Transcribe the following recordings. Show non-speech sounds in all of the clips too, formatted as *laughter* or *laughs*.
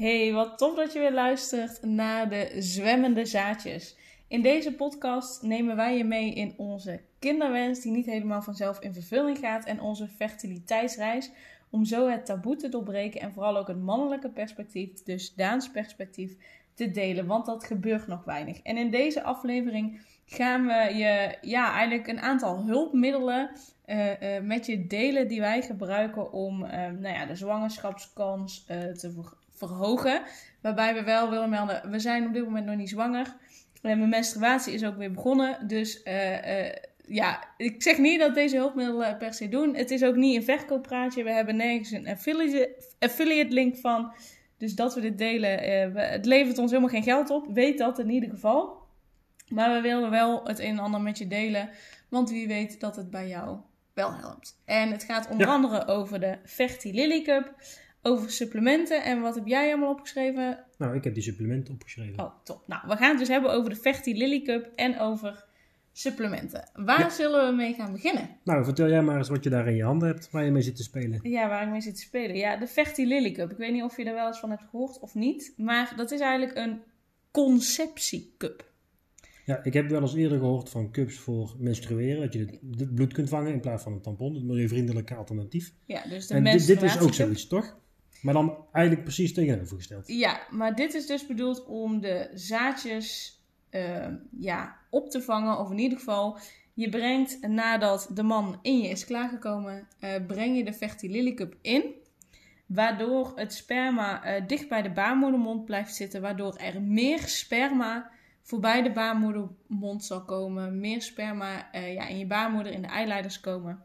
Hey, wat tof dat je weer luistert naar de zwemmende zaadjes. In deze podcast nemen wij je mee in onze kinderwens die niet helemaal vanzelf in vervulling gaat en onze fertiliteitsreis om zo het taboe te doorbreken en vooral ook het mannelijke perspectief, dus Daans perspectief, te delen, want dat gebeurt nog weinig. En in deze aflevering gaan we je ja, eigenlijk een aantal hulpmiddelen uh, uh, met je delen die wij gebruiken om uh, nou ja, de zwangerschapskans te verhogen. Waarbij we wel willen melden, we zijn op dit moment nog niet zwanger. mijn menstruatie is ook weer begonnen. Dus ja, ik zeg niet dat deze hulpmiddelen per se doen. Het is ook niet een verkooppraatje. We hebben nergens een affiliate, affiliate link van. Dus dat we dit delen, het levert ons helemaal geen geld op. Weet dat in ieder geval. Maar we willen wel het een en ander met je delen. Want wie weet dat het bij jou wel helpt. En het gaat onder andere over de Ferti Lily Cup. Over supplementen. En wat heb jij allemaal opgeschreven? Nou, ik heb die supplementen opgeschreven. Oh, top. Nou, we gaan het dus hebben over de Ferti Lily Cup en over supplementen. Waar zullen we mee gaan beginnen? Nou, vertel jij maar eens wat je daar in je handen hebt, waar je mee zit te spelen. Ja, waar ik mee zit te spelen. Ja, de Ferti Lily Cup. Ik weet niet of je er wel eens van hebt gehoord of niet. Maar dat is eigenlijk een conceptiecup. Ja, ik heb wel eens eerder gehoord van cups voor menstrueren. Dat je het bloed kunt vangen in plaats van een tampon. Het milieuvriendelijke alternatief. Ja, dus de en dit, dit is ook zoiets, toch? Maar dan eigenlijk precies tegenovergesteld. Ja, maar dit is dus bedoeld om de zaadjes uh, ja, op te vangen. Of in ieder geval, je brengt nadat de man in je is klaargekomen, uh, breng je de Fertilily Cup in. Waardoor het sperma uh, dicht bij de baarmoedermond blijft zitten. Waardoor er meer sperma voorbij de baarmoedermond zal komen. Meer sperma uh, ja, in je baarmoeder, in de eileiders komen.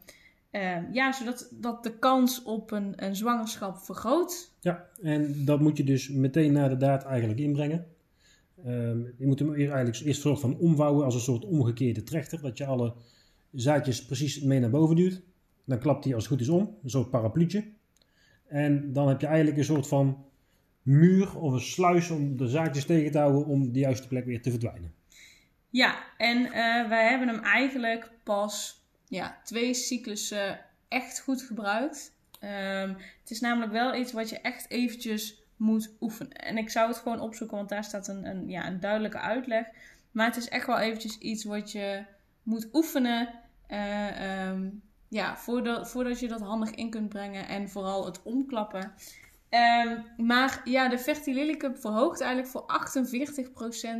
Uh, ja, zodat dat de kans op een, een zwangerschap vergroot. Ja, en dat moet je dus meteen na de daad eigenlijk inbrengen. Uh, je moet hem eigenlijk eerst soort van omvouwen als een soort omgekeerde trechter. Dat je alle zaadjes precies mee naar boven duwt. Dan klapt hij als het goed is om, een soort parapluutje. En dan heb je eigenlijk een soort van muur of een sluis om de zaadjes tegen te houden om de juiste plek weer te verdwijnen. Ja, en uh, wij hebben hem eigenlijk pas ja, twee cyclussen echt goed gebruikt. Um, het is namelijk wel iets wat je echt eventjes moet oefenen. En ik zou het gewoon opzoeken, want daar staat een, een, ja, een duidelijke uitleg. Maar het is echt wel eventjes iets wat je moet oefenen. Uh, um, ja, voordat, voordat je dat handig in kunt brengen. En vooral het omklappen. Um, maar ja, de Fertility Cup verhoogt eigenlijk voor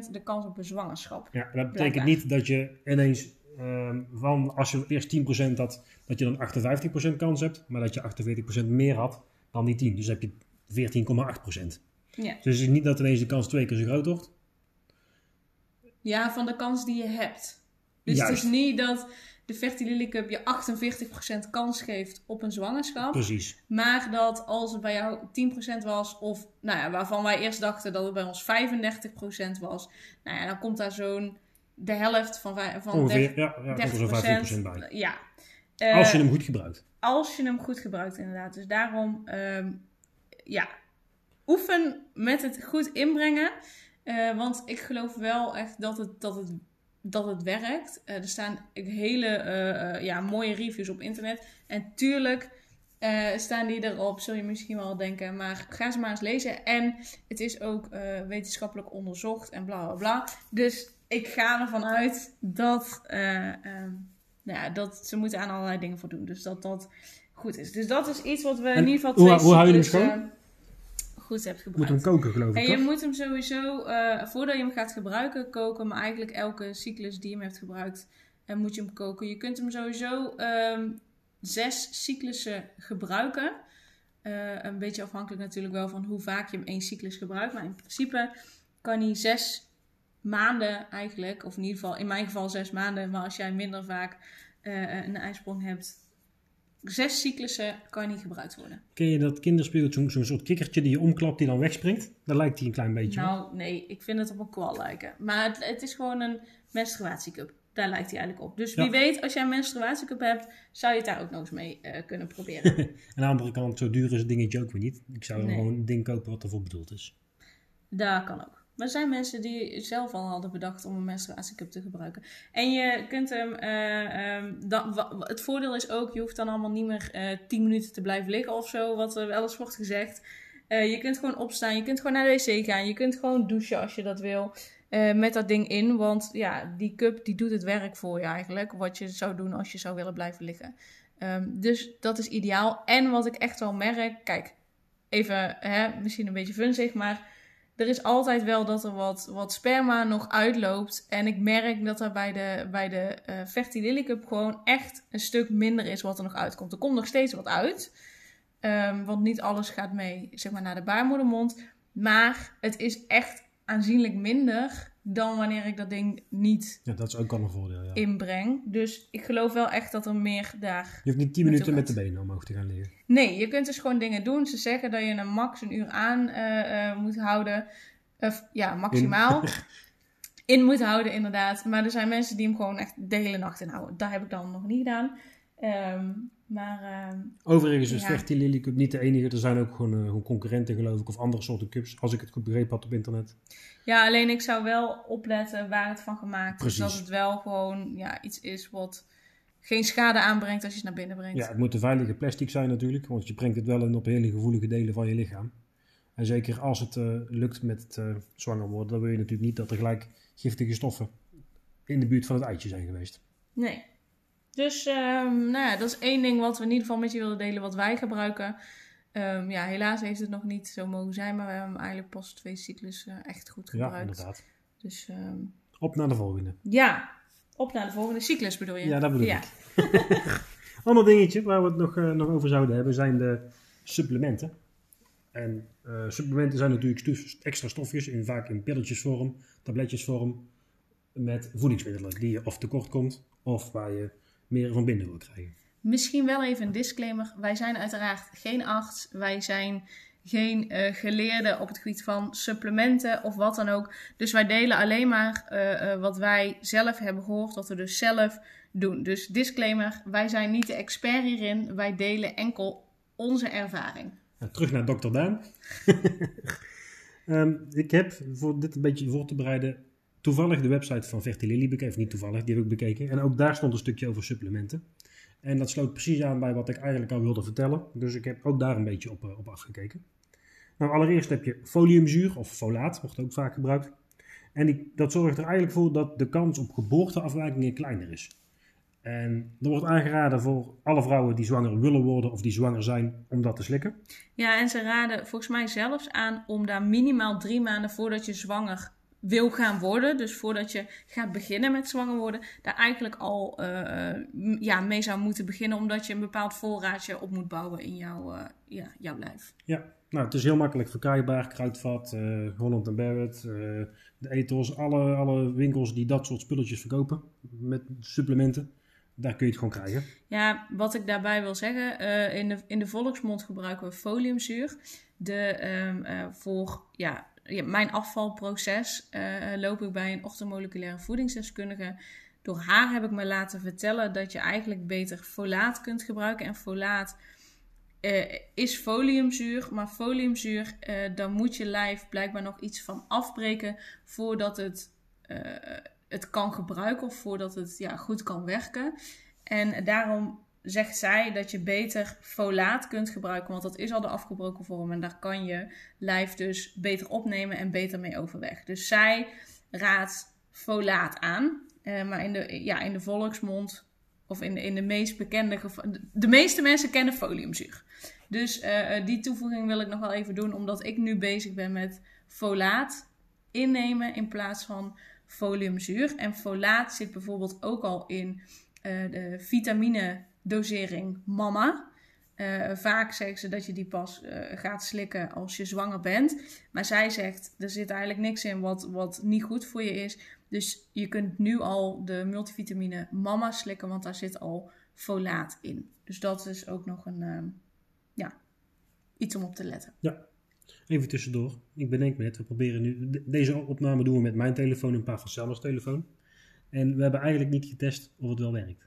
48% de kans op een zwangerschap. Ja, dat betekent niet dat je ineens um, van als je eerst 10% had, dat je dan 58% kans hebt, maar dat je 48% meer had dan die 10. Dus heb je 14,8%. Ja. Dus het is niet dat ineens de kans twee keer zo groot wordt. Ja, van de kans die je hebt. Dus Juist. het is niet dat de Fertility Cup je 48% kans geeft op een zwangerschap. Precies. Maar dat als het bij jou 10% was, of nou ja, waarvan wij eerst dachten dat het bij ons 35% was, nou ja, dan komt daar zo'n de helft van, van Ongeveer, 30, ja, ja, 30%, 15% bij. Ja. Uh, als je hem goed gebruikt. Als je hem goed gebruikt, inderdaad. Dus daarom, um, ja, oefen met het goed inbrengen. Uh, want ik geloof wel echt dat het, dat het dat het werkt. Uh, er staan hele ja, mooie reviews op internet. En tuurlijk staan die erop, zul je misschien wel denken. Maar ga ze maar eens lezen. En het is ook wetenschappelijk onderzocht en bla bla bla. Dus ik ga ervan uit dat, um, nou ja, dat ze moeten aan allerlei dingen voor doen. Dus dat dat goed is. Dus dat is iets wat we in ieder geval... Hoe, hoe hou je hem schoon? goed hebt gebruikt. Moet hem koken, geloof ik. En je moet hem sowieso, uh, voordat je hem gaat gebruiken, koken. Maar eigenlijk elke cyclus die je hem hebt gebruikt, uh, moet je hem koken. Je kunt hem sowieso um, zes cyclussen gebruiken. Uh, een beetje afhankelijk natuurlijk wel van hoe vaak je hem één cyclus gebruikt. Maar in principe kan hij zes maanden eigenlijk, of in ieder geval in mijn geval zes maanden. Maar als jij minder vaak een ijsprong hebt, zes cyclussen kan niet gebruikt worden. Ken je dat kinderspeeltje, zo'n soort kikkertje die je omklapt die dan wegspringt? Daar lijkt hij een klein beetje nou, op. Nou, nee, ik vind het op een kwal lijken. Maar het, het is gewoon een menstruatiecup. Daar lijkt hij eigenlijk op. Dus wie weet, als jij een menstruatiecup hebt, zou je het daar ook nog eens mee uh, kunnen proberen. *laughs* Aan de andere kant, zo duur is het dingetje ook weer niet. Ik zou nee. gewoon een ding kopen wat ervoor bedoeld is. Daar kan ook. Maar er zijn mensen die zelf al hadden bedacht om een menstruatiecup te gebruiken. En je kunt hem. Um, dat, het voordeel is ook, je hoeft dan allemaal niet meer uh, 10 minuten te blijven liggen of zo, wat er wel eens wordt gezegd. Eh, je kunt gewoon opstaan, je kunt gewoon naar de wc gaan, je kunt gewoon douchen als je dat wil. eh, met dat ding in, want ja, die cup die doet het werk voor je eigenlijk. Wat je zou doen als je zou willen blijven liggen. Ehm, dus dat is ideaal. En wat ik echt wel merk, kijk, even hè, misschien een beetje funzig, maar er is altijd wel dat er wat, wat sperma nog uitloopt. En ik merk dat er bij de, bij de eh Fertilily Cup gewoon echt een stuk minder is wat er nog uitkomt. Er komt nog steeds wat uit. Ehm, want niet alles gaat mee zeg maar, naar de baarmoedermond. Maar het is echt aanzienlijk minder dan wanneer ik dat ding niet Ja, dat is ook al een voordeel, ja. inbreng. Dus ik geloof wel echt dat er meer daar Je hoeft niet 10 Naartoe minuten met de benen omhoog te gaan liggen. Nee, je kunt dus gewoon dingen doen. Ze zeggen dat je een max een uur aan eh, eh, moet houden. Of ja, maximaal. *laughs* In. moet houden, inderdaad. Maar er zijn mensen die hem gewoon echt de hele nacht inhouden. Dat heb ik dan nog niet gedaan. Ehm, maar ehm, Overigens is Ja. Fertilily Cup niet de enige. Er zijn ook gewoon, eh, gewoon concurrenten, geloof ik, of andere soorten cups. Als ik het goed begrepen had op internet. ja, alleen ik zou wel opletten waar het van gemaakt is. Dat het wel gewoon ja, iets is wat geen schade aanbrengt als je het naar binnen brengt. Ja, het moet een veilige plastic zijn natuurlijk, want je brengt het wel in op hele gevoelige delen van je lichaam. En zeker als het eh, lukt met het eh, zwanger worden, dan wil je natuurlijk niet dat er gelijk giftige stoffen in de buurt van het eitje zijn geweest. Nee. Dus ehm, nou ja, dat is één ding wat we in ieder geval met je willen delen, wat wij gebruiken. Ehm, ja, helaas heeft het nog niet zo mogen zijn, maar we hebben hem eigenlijk pas twee cyclussen echt goed Ja, gebruikt. inderdaad. dus ehm, Op naar de volgende. ja, op naar de volgende cyclus bedoel je? Ja, dat bedoel ja. ik. *laughs* Ander dingetje waar we het nog, eh, nog over zouden hebben zijn de supplementen. En eh, supplementen zijn natuurlijk stof- extra stofjes, in, vaak in pilletjesvorm, tabletjesvorm, met voedingsmiddelen die je of tekort komt of waar je meer van binnen wil krijgen. Misschien wel even een disclaimer. Wij zijn uiteraard geen arts. Wij zijn geen eh geleerden op het gebied van supplementen of wat dan ook. Dus wij delen alleen maar eh, eh, wat wij zelf hebben gehoord, wat we dus zelf doen. Dus disclaimer, wij zijn niet de expert hierin. Wij delen enkel onze ervaring. Nou, terug naar Dr. Daan. *laughs* Ehm, ik heb voor dit een beetje voor te bereiden toevallig de website van Fertilili bekeken. Of niet toevallig, die heb ik bekeken. En ook daar stond een stukje over supplementen. En dat sloot precies aan bij wat ik eigenlijk al wilde vertellen. Dus ik heb ook daar een beetje op, eh, op afgekeken. Nou, allereerst heb je foliumzuur of folaat, wordt ook vaak gebruikt. En die, dat zorgt er eigenlijk voor dat de kans op geboorteafwijkingen kleiner is. En er wordt aangeraden voor alle vrouwen die zwanger willen worden of die zwanger zijn om dat te slikken. Ja, en ze raden volgens mij zelfs aan om daar minimaal drie maanden voordat je zwanger wil gaan worden, dus voordat je gaat beginnen met zwanger worden, daar eigenlijk al eh, ja, mee zou moeten beginnen, omdat je een bepaald voorraadje op moet bouwen in jouw, eh, ja, jouw lijf. Ja, nou, het is heel makkelijk verkrijgbaar. Kruidvat, eh Holland Barrett, de ethos, alle, alle winkels die dat soort spulletjes verkopen met supplementen. Daar kun je het gewoon krijgen. Ja, wat ik daarbij wil zeggen, in, de, in de volksmond gebruiken we foliumzuur. De, ehm, eh, voor ja, mijn afvalproces eh, loop ik bij een orthomoleculaire voedingsdeskundige. Door haar heb ik me laten vertellen dat je eigenlijk beter folaat kunt gebruiken. En folaat eh, is foliumzuur, maar foliumzuur, eh daar moet je lijf blijkbaar nog iets van afbreken voordat het, het kan gebruiken of voordat het ja, goed kan werken. En daarom zegt zij dat je beter folaat kunt gebruiken, want dat is al de afgebroken vorm en daar kan je lijf dus beter opnemen en beter mee overweg. Dus zij raadt folaat aan, Eh, maar in de, ja, in de volksmond of in de, in de meest bekende de meeste mensen kennen foliumzuur. Dus eh, eh, die toevoeging wil ik nog wel even doen, omdat ik nu bezig ben met folaat innemen in plaats van foliumzuur. En folaat zit bijvoorbeeld ook al in de vitamine dosering mama. Eh, vaak zeggen ze dat je die pas eh, gaat slikken als je zwanger bent. Maar zij zegt, er zit eigenlijk niks in wat, wat niet goed voor je is. Dus je kunt nu al de multivitamine mama slikken, want daar zit al folaat in. Dus dat is ook nog een, ehm, ja, iets om op te letten. Even tussendoor. Ik bedenk me net, we proberen nu... de- Deze opname doen we met mijn telefoon en Pavel Sellers telefoon. En we hebben eigenlijk niet getest of het wel werkt.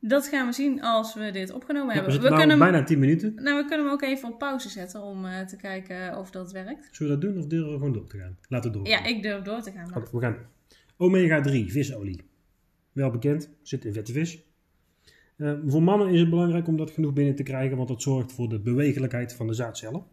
Dat gaan we zien als we dit opgenomen hebben. we, nou kunnen bijna 10 minuten. nou, we kunnen hem ook even op pauze zetten om eh, te kijken of dat werkt. Zullen we dat doen of durven we gewoon door te gaan? Laten we door. Ja, ik durf door te gaan. maar- we gaan. Omega 3, visolie. Wel bekend, zit in vette vis. Eh, voor mannen is het belangrijk om dat genoeg binnen te krijgen, want dat zorgt voor de bewegelijkheid van de zaadcellen.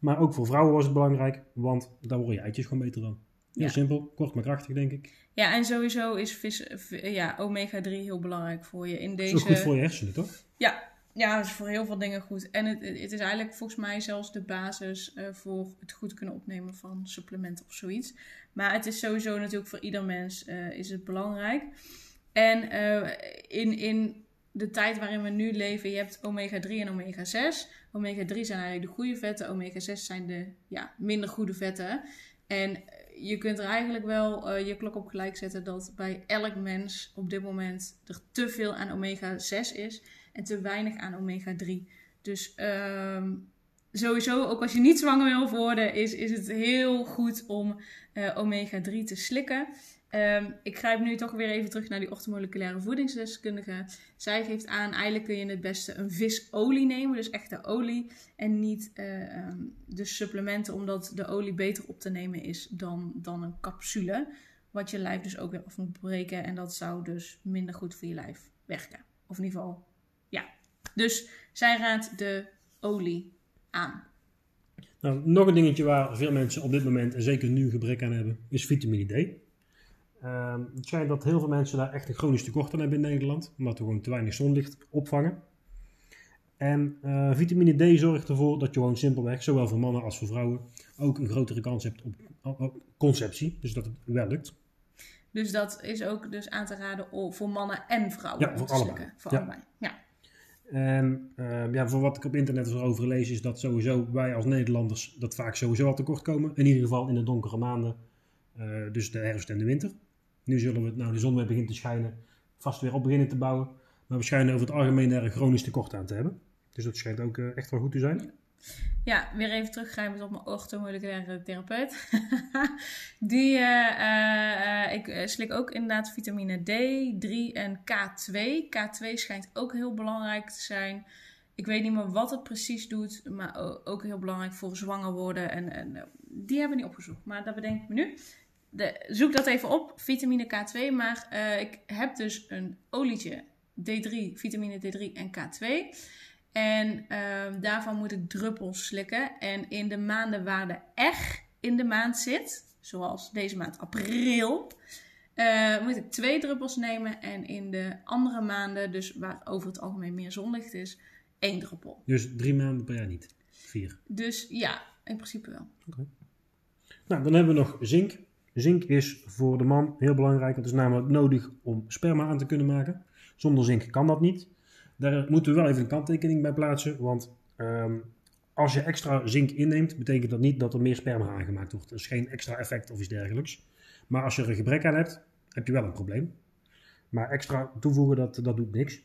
Maar ook voor vrouwen was het belangrijk, want daar worden je eitjes gewoon beter van. Heel Ja. simpel, kort maar krachtig denk ik. Ja, en sowieso is vis, ja, omega-3 heel belangrijk voor je in is deze... goed voor je hersenen, toch? Ja, ja, is voor heel veel dingen goed. En het, het is eigenlijk volgens mij zelfs de basis eh, voor het goed kunnen opnemen van supplementen of zoiets. Maar het is sowieso natuurlijk voor ieder mens eh, is het belangrijk. En eh, in, in de tijd waarin we nu leven, je hebt omega-3 en omega-6. Omega-3 zijn eigenlijk de goede vetten, omega-6 zijn de ja, minder goede vetten. En je kunt er eigenlijk wel eh, je klok op gelijk zetten dat bij elk mens op dit moment er te veel aan omega-6 is en te weinig aan omega-3. Dus ehm, sowieso, ook als je niet zwanger wil worden, is, is het heel goed om eh, omega-3 te slikken. Ehm, ik grijp nu toch weer even terug naar die orthomoleculaire voedingsdeskundige. Zij geeft aan, eigenlijk kun je het beste een visolie nemen, dus echte olie. En niet eh, ehm, de supplementen, omdat de olie beter op te nemen is dan, dan een capsule. Wat je lijf dus ook weer af moet breken. En dat zou dus minder goed voor je lijf werken. Of in ieder geval, ja. Dus zij raadt de olie aan. Nou, nog een dingetje waar veel mensen op dit moment, en zeker nu, gebrek aan hebben, is vitamine D. Ehm, het schijnt dat heel veel mensen daar echt een chronisch tekort aan hebben in Nederland, omdat we gewoon te weinig zonlicht opvangen. En eh, vitamine D zorgt ervoor dat je gewoon simpelweg, zowel voor mannen als voor vrouwen, ook een grotere kans hebt op, conceptie. Dus dat het wel lukt. Dus dat is ook dus aan te raden voor mannen en vrouwen. Ja, voor allebei. Voor Ja. allebei. Ja. En eh, ja, voor wat ik op internet erover lees, is dat sowieso wij als Nederlanders dat vaak sowieso al tekort komen. In ieder geval in de donkere maanden, eh, dus de herfst en de winter. Nu zullen we, nou de zon weer begint te schijnen, vast weer op beginnen te bouwen. Maar we schijnen over het algemeen er een chronisch tekort aan te hebben. Dus dat schijnt ook eh, echt wel goed te zijn. Ja, weer even teruggrijpend op mijn orthomoleculaire therapeut. *laughs* Die, eh, eh, ik slik ook inderdaad vitamine D3 en K2. K2 schijnt ook heel belangrijk te zijn. Ik weet niet meer wat het precies doet, maar ook heel belangrijk voor zwanger worden. En, en die hebben we niet opgezocht, maar dat bedenk ik me nu. De, zoek dat even op, vitamine K2. Maar eh, ik heb dus een olietje, D3, vitamine D3 en K2. En ehm, daarvan moet ik druppels slikken. En in de maanden waar de echt in de maand zit, zoals deze maand april, eh, moet ik twee druppels nemen. En in de andere maanden, dus waar over het algemeen meer zonlicht is, één druppel. Dus drie maanden per jaar niet. Vier. Dus ja, in principe wel. Nou, dan hebben we nog zink. Zink is voor de man heel belangrijk. Het is namelijk nodig om sperma aan te kunnen maken. Zonder zink kan dat niet. Daar moeten we wel even een kanttekening bij plaatsen. Want ehm, als je extra zink inneemt, betekent dat niet dat er meer sperma aangemaakt wordt. Dat is geen extra effect of iets dergelijks. Maar als je er een gebrek aan hebt, heb je wel een probleem. Maar extra toevoegen, dat, dat doet niks.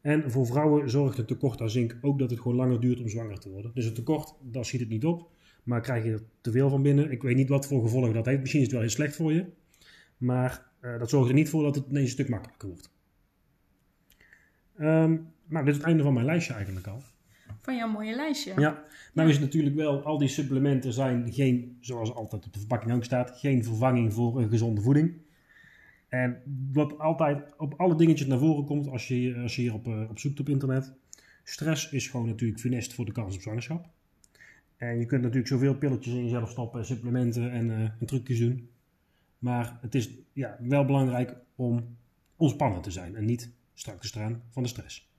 En voor vrouwen zorgt het tekort aan zink ook dat het gewoon langer duurt om zwanger te worden. Dus het tekort, daar schiet het niet op. Maar krijg je er te veel van binnen, ik weet niet wat voor gevolgen dat heeft. Misschien is het wel heel slecht voor je. Maar eh, dat zorgt er niet voor dat het ineens een stuk makkelijker wordt. Ehm, nou, dit is het einde van mijn lijstje eigenlijk al. Van jouw mooie lijstje. Ja, nou is het natuurlijk wel, al die supplementen zijn geen, zoals altijd op de verpakking ook staat, geen vervanging voor een gezonde voeding. En wat altijd op alle dingetjes naar voren komt als je, als je hier op, eh, op zoekt op internet. Stress is gewoon natuurlijk funest voor de kans op zwangerschap. En je kunt natuurlijk zoveel pilletjes in jezelf stoppen, supplementen en, eh, en trucjes doen. Maar het is ja, wel belangrijk om ontspannen te zijn en niet strak te staan van de stress.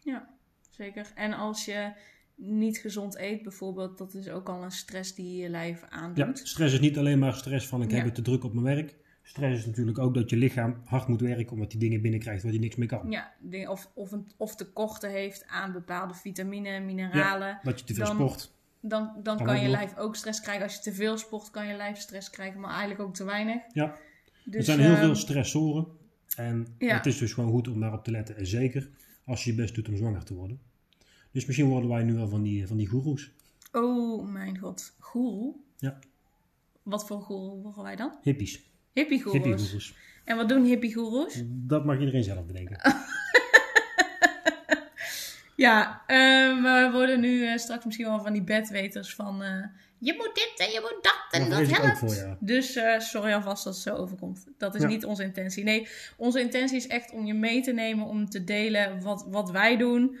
Ja, zeker. En als je niet gezond eet bijvoorbeeld, dat is ook al een stress die je lijf Ja, aandoet. stress is niet alleen maar stress van ik Ja. heb het te druk op mijn werk. Stress is natuurlijk ook dat je lichaam hard moet werken omdat die dingen binnenkrijgt waar die niks mee kan. Ja, of, of, een, of tekorten heeft aan bepaalde vitamine, mineralen. Dat je te veel Dan- sport. Dan, dan Kan je lijf ook stress krijgen. Als je te veel sport, kan je lijf stress krijgen, maar eigenlijk ook te weinig. Ja, Dus, er zijn heel ehm, veel stressoren. En ja. het is dus gewoon goed om daarop te letten. En zeker als je je best doet om zwanger te worden. Dus misschien worden wij nu wel van die, van die goeroes. Oh mijn god, goeroe? Ja. Wat voor goeroe worden wij dan? Hippies. Hippie-goeroes. Hippie-goeroes. En wat doen hippie-goeroes? Dat mag iedereen zelf bedenken. *laughs* Ja, eh, we worden nu eh, straks misschien wel van die bedweters van... eh, je moet dit en je moet dat en dat helpt. voor, ja. Dus sorry alvast dat het zo overkomt. Dat is Ja. niet onze intentie. Nee, onze intentie is echt om je mee te nemen, om te delen wat, wat wij doen.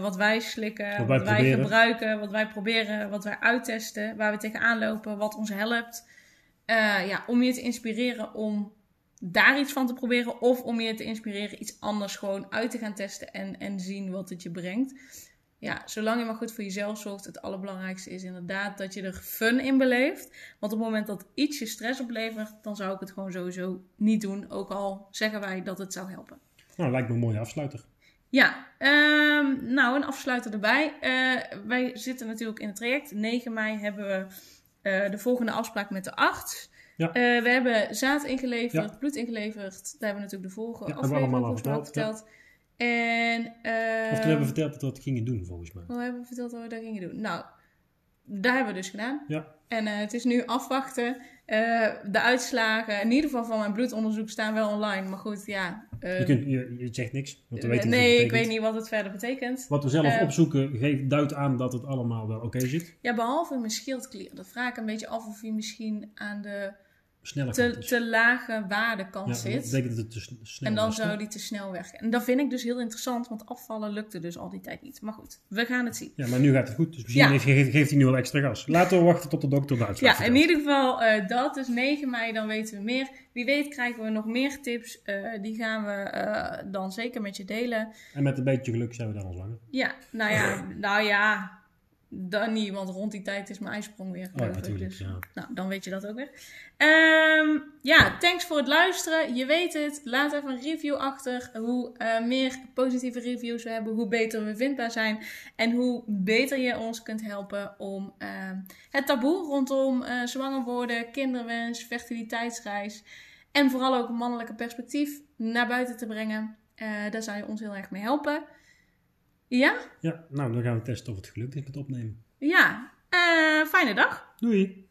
wat wij slikken, Wat wat wij wij, proberen. gebruiken, wat wij proberen, wat wij uittesten, waar we tegenaan lopen, wat ons helpt. Ja, om je te inspireren om daar iets van te proberen. Of om je te inspireren iets anders gewoon uit te gaan testen en, en zien wat het je brengt. Ja, zolang je maar goed voor jezelf zorgt, het allerbelangrijkste is inderdaad dat je er fun in beleeft. Want op het moment dat iets je stress oplevert, dan zou ik het gewoon sowieso niet doen. Ook al zeggen wij dat het zou helpen. Nou, lijkt me een mooie afsluiter. Ja, ehm, nou een afsluiter erbij. Eh, wij zitten natuurlijk in het traject. 9 mei hebben we eh, de volgende afspraak met de arts. Ja. Eh, we hebben zaad ingeleverd, Ja. bloed ingeleverd. Daar hebben we natuurlijk de vorige Ja, aflevering volgens mij verteld. En, eh, Of toen hebben we verteld dat we dat gingen doen, volgens mij. Hoe hebben we verteld dat we dat gingen doen? Nou, daar hebben we dus gedaan. Ja. En eh, het is nu afwachten. De uitslagen, in ieder geval van mijn bloedonderzoek, staan wel online. Maar goed, ja. Je, kunt, je, je zegt niks, want we weten niet wat nee, ik weet niet wat het verder betekent. Wat we zelf opzoeken geeft, duidt aan dat het allemaal wel oké zit. Ja, behalve mijn schildklier. Dat vraag ik een beetje af of hij misschien aan de Sneller te, is. te lage waardekant ja, dat zit. betekent dat het te sn- snel En dan was, zou die te snel werken. En dat vind ik dus heel interessant, want afvallen lukte dus al die tijd niet. Maar goed, we gaan het zien. Ja, maar nu gaat het goed. Dus misschien Ja. geeft, geeft hij nu wel extra gas. Laten we wachten tot de dokter uitslag Ja, in ieder geval eh, dat. Dus 9 mei, dan weten we meer. Wie weet krijgen we nog meer tips. Eh, die gaan we eh, dan zeker met je delen. En met een beetje geluk zijn we dan al zwanger. Ja, nou ja, nou ja, dan niet. Want rond die tijd is mijn ijsprong weer. Oh, natuurlijk. Dus, Ja. Nou, dan weet je dat ook weer. Ehm, ja, thanks voor het luisteren. Je weet het. Laat even een review achter. Hoe eh, meer positieve reviews we hebben, hoe beter we vindbaar zijn. En hoe beter je ons kunt helpen om ehm, het taboe rondom eh, zwanger worden, kinderwens, fertiliteitsreis. En vooral ook een mannelijke perspectief naar buiten te brengen. Eh, daar zou je ons heel erg mee helpen. Ja? ja, nou dan gaan we testen of het gelukt is met opnemen. Ja. Eh, fijne dag. Doei!